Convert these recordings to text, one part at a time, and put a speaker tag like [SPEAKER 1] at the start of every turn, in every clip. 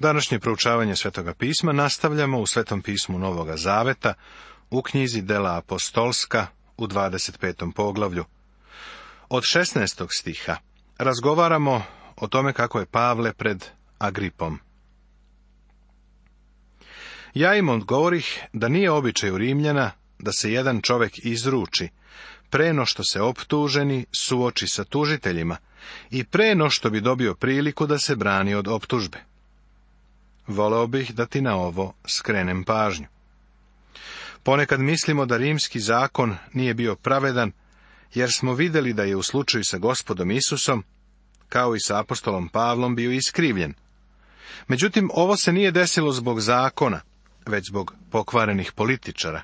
[SPEAKER 1] Današnje proučavanje Svetoga pisma nastavljamo u Svetom pismu Novoga Zaveta u knjizi Dela Apostolska u 25. poglavlju. Od 16. stiha razgovaramo o tome kako je Pavle pred Agripom. Ja im odgovorih da nije običaj u Rimljana da se jedan čovek izruči, preno što se optuženi suoči sa tužiteljima i preno što bi dobio priliku da se brani od optužbe voleo bih da ti na ovo skrenem pažnju. Ponekad mislimo da rimski zakon nije bio pravedan, jer smo vidjeli da je u slučaju sa gospodom Isusom, kao i sa apostolom Pavlom, bio iskrivljen. Međutim, ovo se nije desilo zbog zakona, već zbog pokvarenih političara.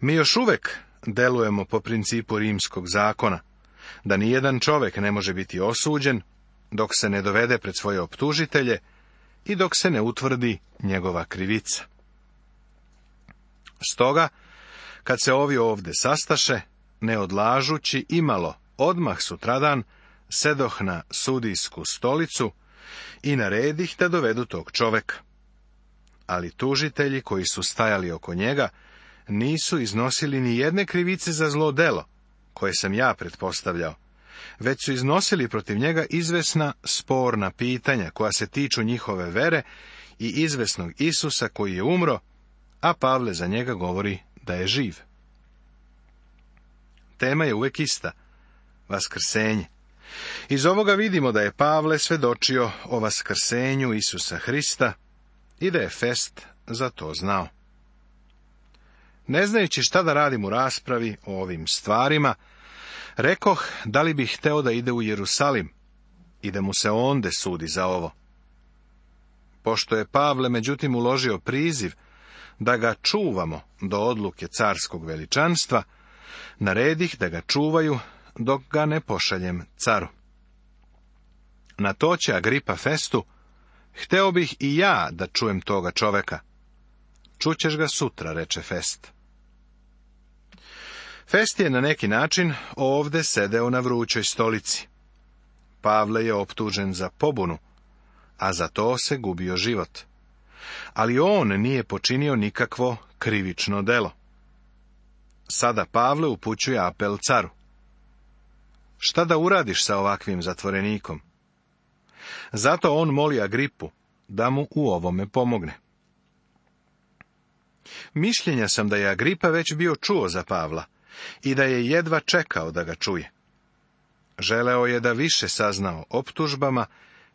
[SPEAKER 1] Mi još uvek delujemo po principu rimskog zakona, da nijedan čovek ne može biti osuđen, dok se ne dovede pred svoje optužitelje i dok se ne utvrdi njegova krivica. Stoga, kad se ovi ovdje sastaše, ne odlažući imalo, odmah sutradan, sedoh na sudijsku stolicu i naredih da dovedu tog čoveka. Ali tužitelji koji su stajali oko njega nisu iznosili ni jedne krivice za zlo delo, koje sam ja pretpostavljao, već su iznosili protiv njega izvesna sporna pitanja koja se tiču njihove vere i izvesnog Isusa koji je umro, a Pavle za njega govori da je živ. Tema je uvek ista, vaskrsenje. Iz ovoga vidimo da je Pavle svedočio o vaskrsenju Isusa Hrista i da je Fest za to znao. Ne znajući šta da radim u raspravi o ovim stvarima, Rekoh, da li bih hteo da ide u Jerusalim i da mu se onde sudi za ovo. Pošto je Pavle međutim uložio priziv da ga čuvamo do odluke carskog veličanstva, naredih da ga čuvaju dok ga ne pošaljem caru. Na to će Agripa festu, hteo bih i ja da čujem toga čoveka. Čućeš ga sutra, reče fest. Fest je na neki način ovde sedeo na vrućoj stolici. Pavle je optužen za pobunu, a za to se gubio život. Ali on nije počinio nikakvo krivično delo. Sada Pavle upućuje apel caru. Šta da uradiš sa ovakvim zatvorenikom? Zato on moli Agripu da mu u ovome pomogne. Mišljenja sam da je Agripa već bio čuo za Pavla, i da je jedva čekao da ga čuje. Želeo je da više sazna o optužbama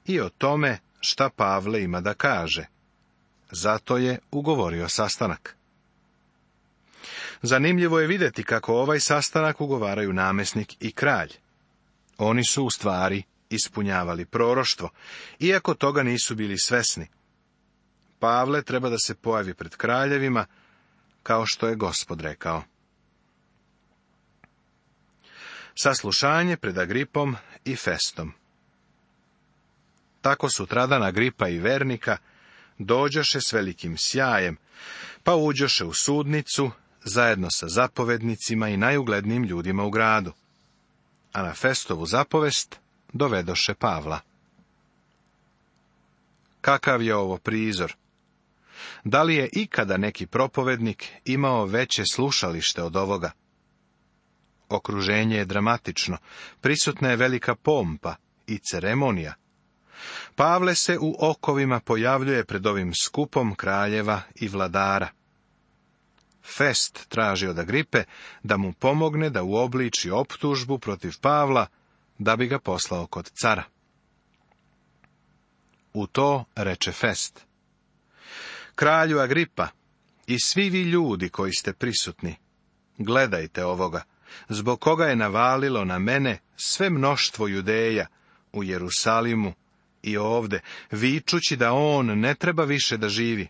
[SPEAKER 1] i o tome šta Pavle ima da kaže. Zato je ugovorio sastanak. Zanimljivo je vidjeti kako ovaj sastanak ugovaraju namesnik i kralj. Oni su u stvari ispunjavali proroštvo, iako toga nisu bili svesni. Pavle treba da se pojavi pred kraljevima, kao što je gospod rekao. Saslušanje pred Agripom i Festom Tako sutradan Gripa i Vernika dođoše s velikim sjajem, pa uđoše u sudnicu zajedno sa zapovednicima i najuglednijim ljudima u gradu. A na Festovu zapovest dovedoše Pavla. Kakav je ovo prizor? Da li je ikada neki propovednik imao veće slušalište od ovoga? Okruženje je dramatično, prisutna je velika pompa i ceremonija. Pavle se u okovima pojavljuje pred ovim skupom kraljeva i vladara. Fest traži od Agripe da mu pomogne da uobliči optužbu protiv Pavla, da bi ga poslao kod cara. U to reče Fest. Kralju Agripa i svi vi ljudi koji ste prisutni, gledajte ovoga zbog koga je navalilo na mene sve mnoštvo judeja u Jerusalimu i ovde, vičući da on ne treba više da živi.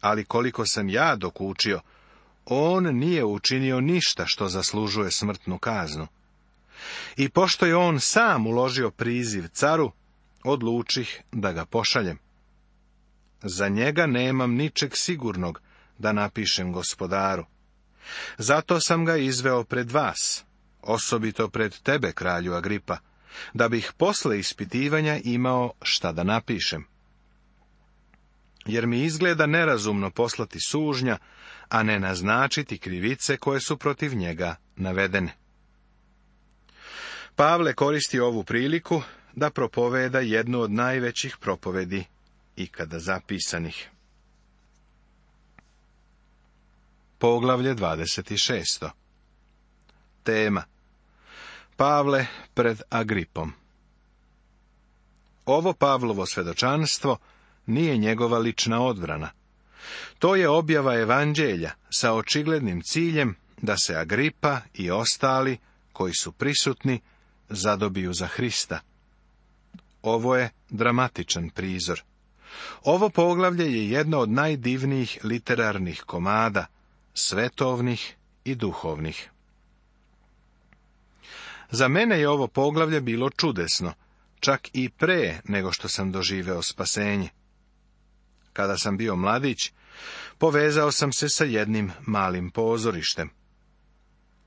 [SPEAKER 1] Ali koliko sam ja dokučio, on nije učinio ništa što zaslužuje smrtnu kaznu. I pošto je on sam uložio priziv caru, odlučih da ga pošaljem. Za njega nemam ničeg sigurnog da napišem gospodaru. Zato sam ga izveo pred vas, osobito pred tebe, kralju Agripa, da bih posle ispitivanja imao šta da napišem. Jer mi izgleda nerazumno poslati sužnja, a ne naznačiti krivice koje su protiv njega navedene. Pavle koristi ovu priliku da propoveda jednu od najvećih propovedi ikada zapisanih. Poglavlje 26. Tema Pavle pred Agripom Ovo Pavlovo svedočanstvo nije njegova lična odbrana. To je objava evanđelja sa očiglednim ciljem da se Agripa i ostali koji su prisutni zadobiju za Hrista. Ovo je dramatičan prizor. Ovo poglavlje je jedno od najdivnijih literarnih komada – svetovnih i duhovnih. Za mene je ovo poglavlje bilo čudesno, čak i pre nego što sam doživeo spasenje. Kada sam bio mladić, povezao sam se sa jednim malim pozorištem.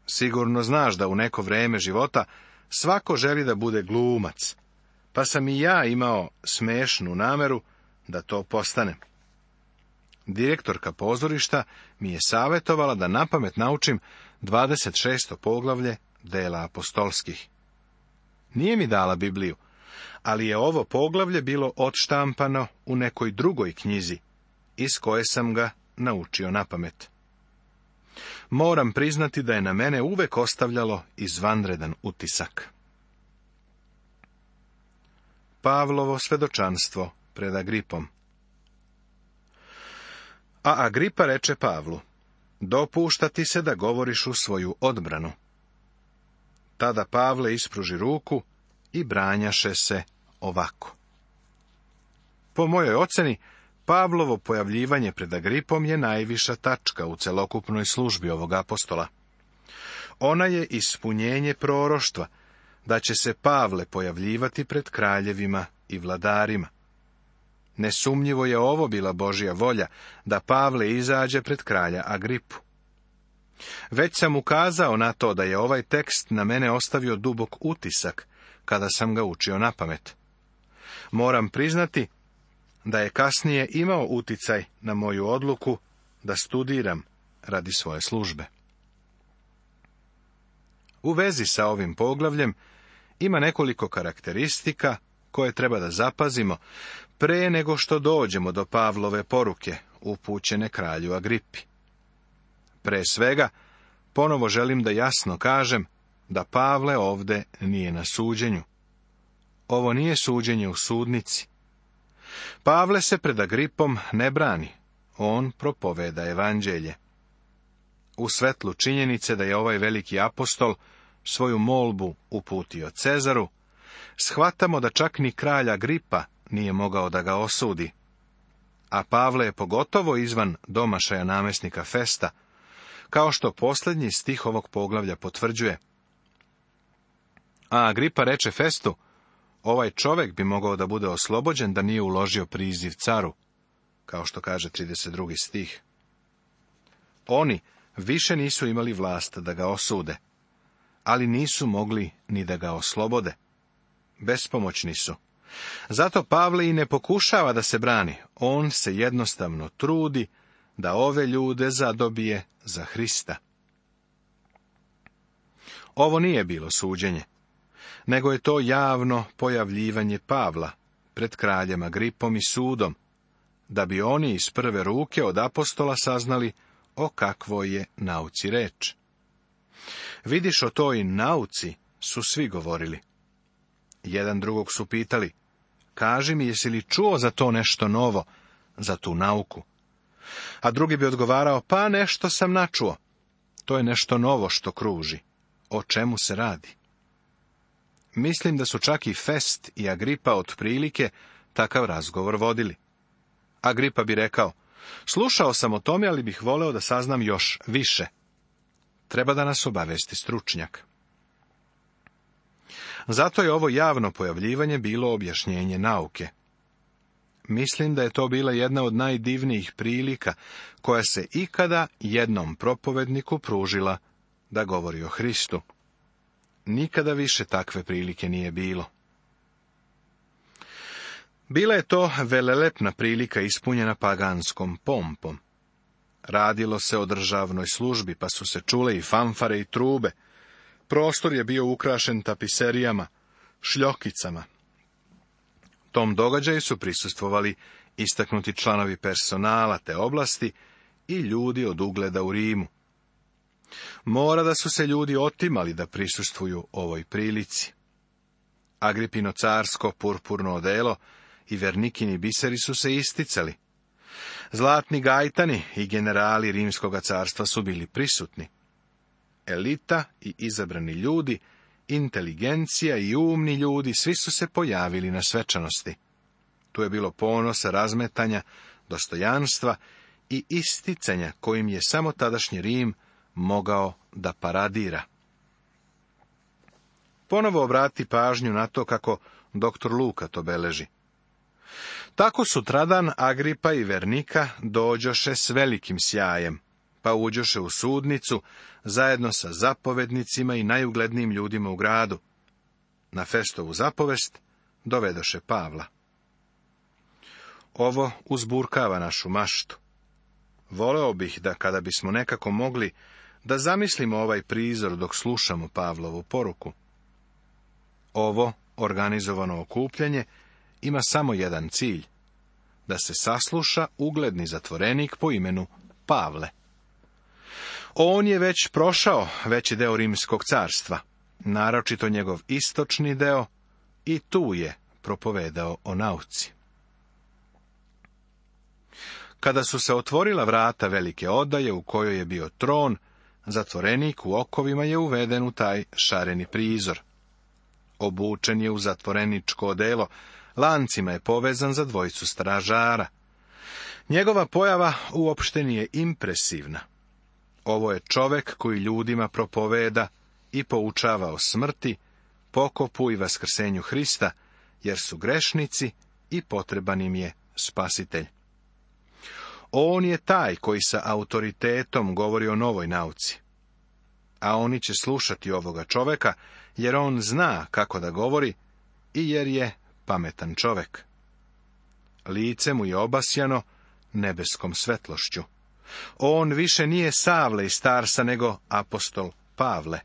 [SPEAKER 1] Sigurno znaš da u neko vreme života svako želi da bude glumac, pa sam i ja imao smešnu nameru da to postanem. Direktorka pozorišta mi je savjetovala da napamet naučim 26. poglavlje dela apostolskih. Nije mi dala Bibliju, ali je ovo poglavlje bilo odštampano u nekoj drugoj knjizi, iz koje sam ga naučio napamet. Moram priznati da je na mene uvek ostavljalo izvanredan utisak. Pavlovo svedočanstvo pred Agripom a Agripa reče Pavlu, dopušta ti se da govoriš u svoju odbranu. Tada Pavle ispruži ruku i branjaše se ovako. Po mojoj oceni, Pavlovo pojavljivanje pred Agripom je najviša tačka u celokupnoj službi ovog apostola. Ona je ispunjenje proroštva, da će se Pavle pojavljivati pred kraljevima i vladarima. Nesumnjivo je ovo bila Božja volja, da Pavle izađe pred kralja Agripu. Već sam ukazao na to da je ovaj tekst na mene ostavio dubok utisak, kada sam ga učio na pamet. Moram priznati da je kasnije imao uticaj na moju odluku da studiram radi svoje službe. U vezi sa ovim poglavljem ima nekoliko karakteristika koje treba da zapazimo pre nego što dođemo do Pavlove poruke upućene kralju Agripi. Pre svega, ponovo želim da jasno kažem da Pavle ovde nije na suđenju. Ovo nije suđenje u sudnici. Pavle se pred Agripom ne brani, on propoveda evanđelje. U svetlu činjenice da je ovaj veliki apostol svoju molbu uputio Cezaru, shvatamo da čak ni kralja Gripa nije mogao da ga osudi. A Pavle je pogotovo izvan domašaja namesnika Festa, kao što posljednji stih ovog poglavlja potvrđuje. A Gripa reče Festu, ovaj čovek bi mogao da bude oslobođen da nije uložio priziv caru, kao što kaže 32. stih. Oni više nisu imali vlast da ga osude, ali nisu mogli ni da ga oslobode bespomoćni su. Zato Pavle i ne pokušava da se brani, on se jednostavno trudi da ove ljude zadobije za Hrista. Ovo nije bilo suđenje, nego je to javno pojavljivanje Pavla pred kraljem Agripom i sudom, da bi oni iz prve ruke od apostola saznali o kakvoj je nauci reč. Vidiš o toj nauci su svi govorili. Jedan drugog su pitali, kaži mi jesi li čuo za to nešto novo, za tu nauku? A drugi bi odgovarao, pa nešto sam načuo. To je nešto novo što kruži. O čemu se radi? Mislim da su čak i Fest i Agripa otprilike takav razgovor vodili. Agripa bi rekao, slušao sam o tome, ali bih voleo da saznam još više. Treba da nas obavesti stručnjak. Zato je ovo javno pojavljivanje bilo objašnjenje nauke. Mislim da je to bila jedna od najdivnijih prilika koja se ikada jednom propovedniku pružila da govori o Hristu. Nikada više takve prilike nije bilo. Bila je to velelepna prilika ispunjena paganskom pompom. Radilo se o državnoj službi, pa su se čule i fanfare i trube. Prostor je bio ukrašen tapiserijama, šljokicama. Tom događaju su prisustvovali istaknuti članovi personala te oblasti i ljudi od ugleda u Rimu. Mora da su se ljudi otimali da prisustvuju ovoj prilici. Agripino carsko purpurno odelo i vernikini biseri su se isticali. Zlatni gajtani i generali rimskog carstva su bili prisutni elita i izabrani ljudi, inteligencija i umni ljudi, svi su se pojavili na svečanosti. Tu je bilo ponosa, razmetanja, dostojanstva i isticanja kojim je samo tadašnji Rim mogao da paradira. Ponovo obrati pažnju na to kako dr. Luka to beleži. Tako sutradan Agripa i Vernika dođoše s velikim sjajem, pa uđoše u sudnicu zajedno sa zapovednicima i najuglednijim ljudima u gradu. Na festovu zapovest dovedoše Pavla. Ovo uzburkava našu maštu. Voleo bih da kada bismo nekako mogli da zamislimo ovaj prizor dok slušamo Pavlovu poruku. Ovo organizovano okupljanje ima samo jedan cilj, da se sasluša ugledni zatvorenik po imenu Pavle. On je već prošao veći deo Rimskog carstva, naročito njegov istočni deo, i tu je propovedao o nauci. Kada su se otvorila vrata velike odaje u kojoj je bio tron, zatvorenik u okovima je uveden u taj šareni prizor. Obučen je u zatvoreničko odelo, lancima je povezan za dvojicu stražara. Njegova pojava uopšte nije impresivna. Ovo je čovek koji ljudima propoveda i poučava o smrti, pokopu i vaskrsenju Hrista, jer su grešnici i potreban im je spasitelj. On je taj koji sa autoritetom govori o novoj nauci. A oni će slušati ovoga čoveka, jer on zna kako da govori i jer je pametan čovek. Lice mu je obasjano nebeskom svetlošću. On više nije Savle i Starsa, nego apostol Pavle.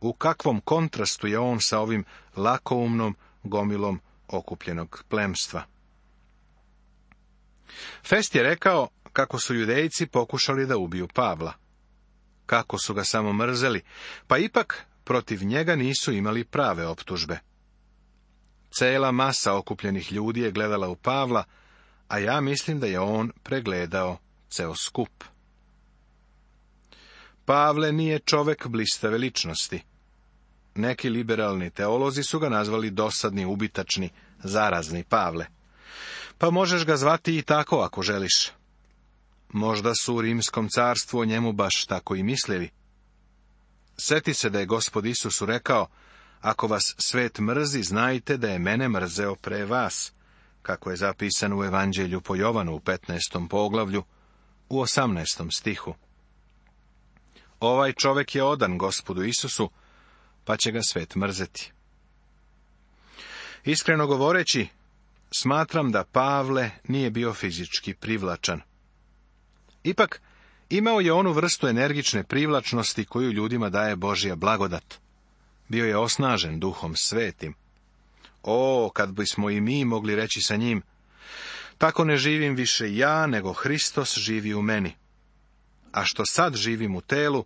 [SPEAKER 1] U kakvom kontrastu je on sa ovim lakoumnom gomilom okupljenog plemstva? Fest je rekao kako su judejci pokušali da ubiju Pavla. Kako su ga samo mrzeli, pa ipak protiv njega nisu imali prave optužbe. Cela masa okupljenih ljudi je gledala u Pavla, a ja mislim da je on pregledao Pavle nije čovek blistave veličnosti, Neki liberalni teolozi su ga nazvali dosadni, ubitačni, zarazni Pavle. Pa možeš ga zvati i tako ako želiš. Možda su u rimskom carstvu o njemu baš tako i mislili. Sjeti se da je gospod Isusu rekao, ako vas svet mrzi, znajte da je mene mrzeo pre vas, kako je zapisano u Evanđelju po Jovanu u 15. poglavlju, u osamnaestom stihu. Ovaj čovjek je odan gospodu Isusu, pa će ga svet mrzeti. Iskreno govoreći, smatram da Pavle nije bio fizički privlačan. Ipak, imao je onu vrstu energične privlačnosti koju ljudima daje Božija blagodat. Bio je osnažen duhom svetim. O, kad bismo i mi mogli reći sa njim, tako ne živim više ja, nego Hristos živi u meni. A što sad živim u telu,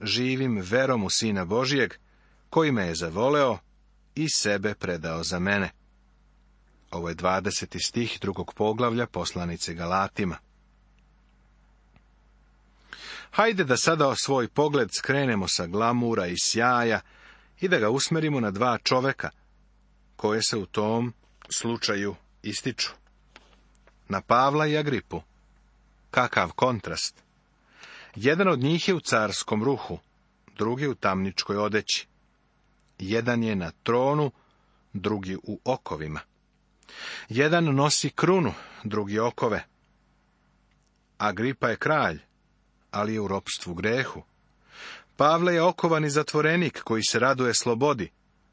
[SPEAKER 1] živim verom u Sina Božijeg, koji me je zavoleo i sebe predao za mene. Ovo je 20. stih drugog poglavlja poslanice Galatima. Hajde da sada o svoj pogled skrenemo sa glamura i sjaja i da ga usmerimo na dva čoveka, koje se u tom slučaju ističu na Pavla i Agripu. Kakav kontrast! Jedan od njih je u carskom ruhu, drugi u tamničkoj odeći. Jedan je na tronu, drugi u okovima. Jedan nosi krunu, drugi okove. Agripa je kralj, ali je u ropstvu grehu. Pavle je okovan zatvorenik koji se raduje slobodi,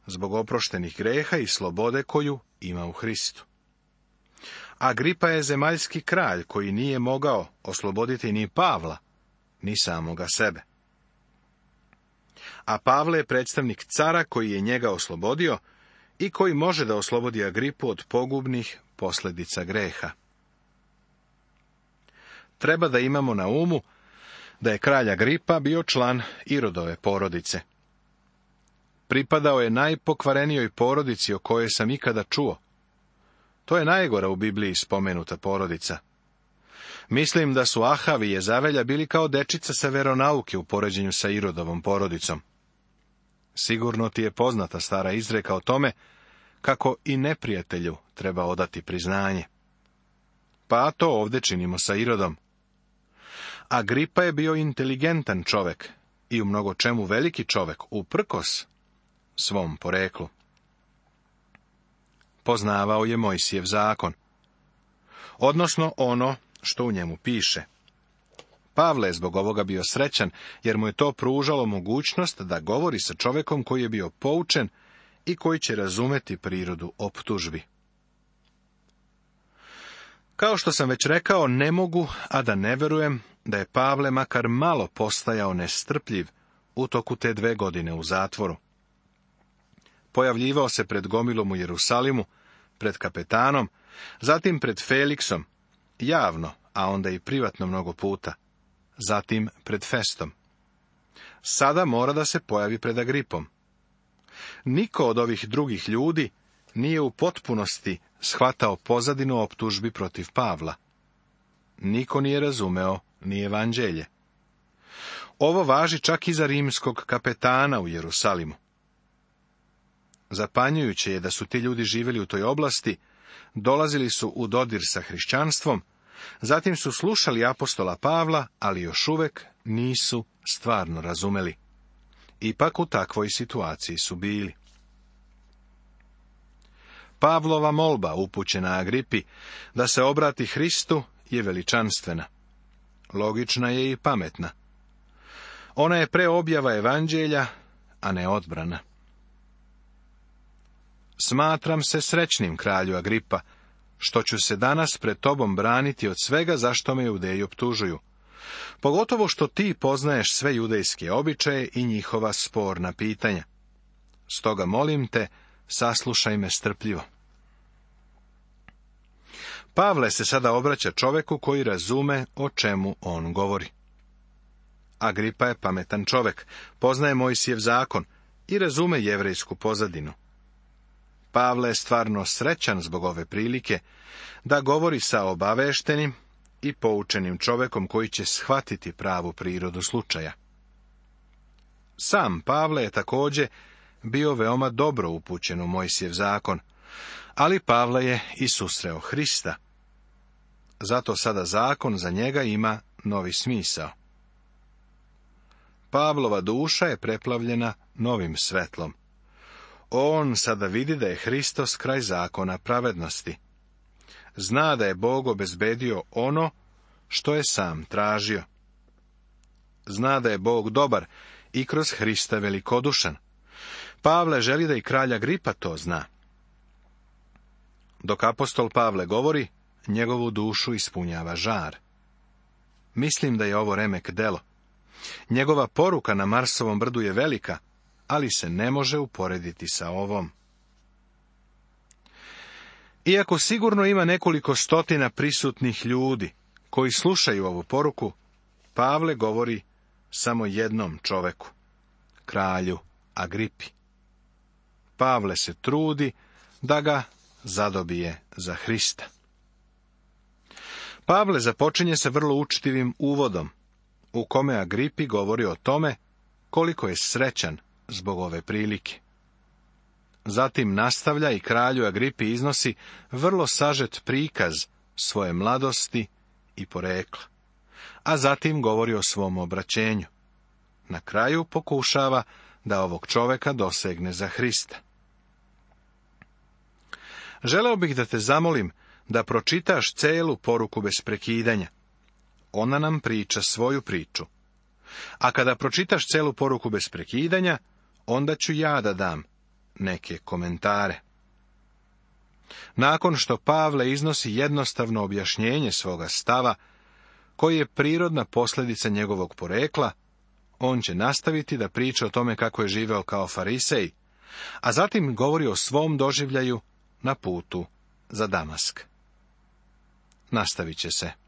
[SPEAKER 1] zbog oproštenih greha i slobode koju ima u Hristu. Agripa je zemaljski kralj koji nije mogao osloboditi ni Pavla, ni samoga sebe. A Pavle je predstavnik cara koji je njega oslobodio i koji može da oslobodi Agripu od pogubnih posljedica greha. Treba da imamo na umu da je kralj Agripa bio član Irodove porodice. Pripadao je najpokvarenijoj porodici o kojoj sam ikada čuo – to je najgora u Bibliji spomenuta porodica. Mislim da su Ahavi i Jezavelja bili kao dečica sa veronauke u poređenju sa Irodovom porodicom. Sigurno ti je poznata stara izreka o tome kako i neprijatelju treba odati priznanje. Pa to ovdje činimo sa Irodom. Agripa je bio inteligentan čovek i u mnogo čemu veliki čovek, uprkos svom poreklu poznavao je Mojsijev zakon, odnosno ono što u njemu piše. Pavle je zbog ovoga bio srećan, jer mu je to pružalo mogućnost da govori sa čovekom koji je bio poučen i koji će razumeti prirodu optužbi. Kao što sam već rekao, ne mogu, a da ne verujem, da je Pavle makar malo postajao nestrpljiv u toku te dve godine u zatvoru. Pojavljivao se pred gomilom u Jerusalimu, pred kapetanom, zatim pred Feliksom, javno, a onda i privatno mnogo puta, zatim pred Festom. Sada mora da se pojavi pred Agripom. Niko od ovih drugih ljudi nije u potpunosti shvatao pozadinu optužbi protiv Pavla. Niko nije razumeo ni evanđelje. Ovo važi čak i za rimskog kapetana u Jerusalimu. Zapanjujuće je da su ti ljudi živjeli u toj oblasti, dolazili su u dodir sa hrišćanstvom, zatim su slušali apostola Pavla, ali još uvek nisu stvarno razumeli. Ipak u takvoj situaciji su bili. Pavlova molba upućena Agripi da se obrati Hristu je veličanstvena. Logična je i pametna. Ona je preobjava evanđelja, a ne odbrana. Smatram se srećnim, kralju Agripa, što ću se danas pred tobom braniti od svega zašto me judeji optužuju. Pogotovo što ti poznaješ sve judejske običaje i njihova sporna pitanja. Stoga molim te, saslušaj me strpljivo. Pavle se sada obraća čoveku koji razume o čemu on govori. Agripa je pametan čovek, poznaje Mojsijev zakon i razume jevrejsku pozadinu. Pavle je stvarno srećan zbog ove prilike da govori sa obaveštenim i poučenim čovekom koji će shvatiti pravu prirodu slučaja. Sam Pavle je također bio veoma dobro upućen u Mojsijev zakon, ali Pavle je i susreo Hrista. Zato sada zakon za njega ima novi smisao. Pavlova duša je preplavljena novim svetlom. On sada vidi da je Hristos kraj zakona pravednosti. Zna da je Bog obezbedio ono što je sam tražio. Zna da je Bog dobar i kroz Hrista velikodušan. Pavle želi da i kralja Gripa to zna. Dok apostol Pavle govori, njegovu dušu ispunjava žar. Mislim da je ovo remek delo. Njegova poruka na Marsovom brdu je velika, ali se ne može uporediti sa ovom. Iako sigurno ima nekoliko stotina prisutnih ljudi koji slušaju ovu poruku, Pavle govori samo jednom čoveku, kralju Agripi. Pavle se trudi da ga zadobije za Hrista. Pavle započinje sa vrlo učitivim uvodom, u kome Agripi govori o tome koliko je srećan zbog ove prilike. Zatim nastavlja i kralju Agripi iznosi vrlo sažet prikaz svoje mladosti i porekla, a zatim govori o svom obraćenju. Na kraju pokušava da ovog čoveka dosegne za Hrista. Želeo bih da te zamolim da pročitaš celu poruku bez prekidanja. Ona nam priča svoju priču. A kada pročitaš celu poruku bez prekidanja, onda ću ja da dam neke komentare. Nakon što Pavle iznosi jednostavno objašnjenje svoga stava, koji je prirodna posljedica njegovog porekla, on će nastaviti da priča o tome kako je živeo kao farisej, a zatim govori o svom doživljaju na putu za Damask. Nastavit će se.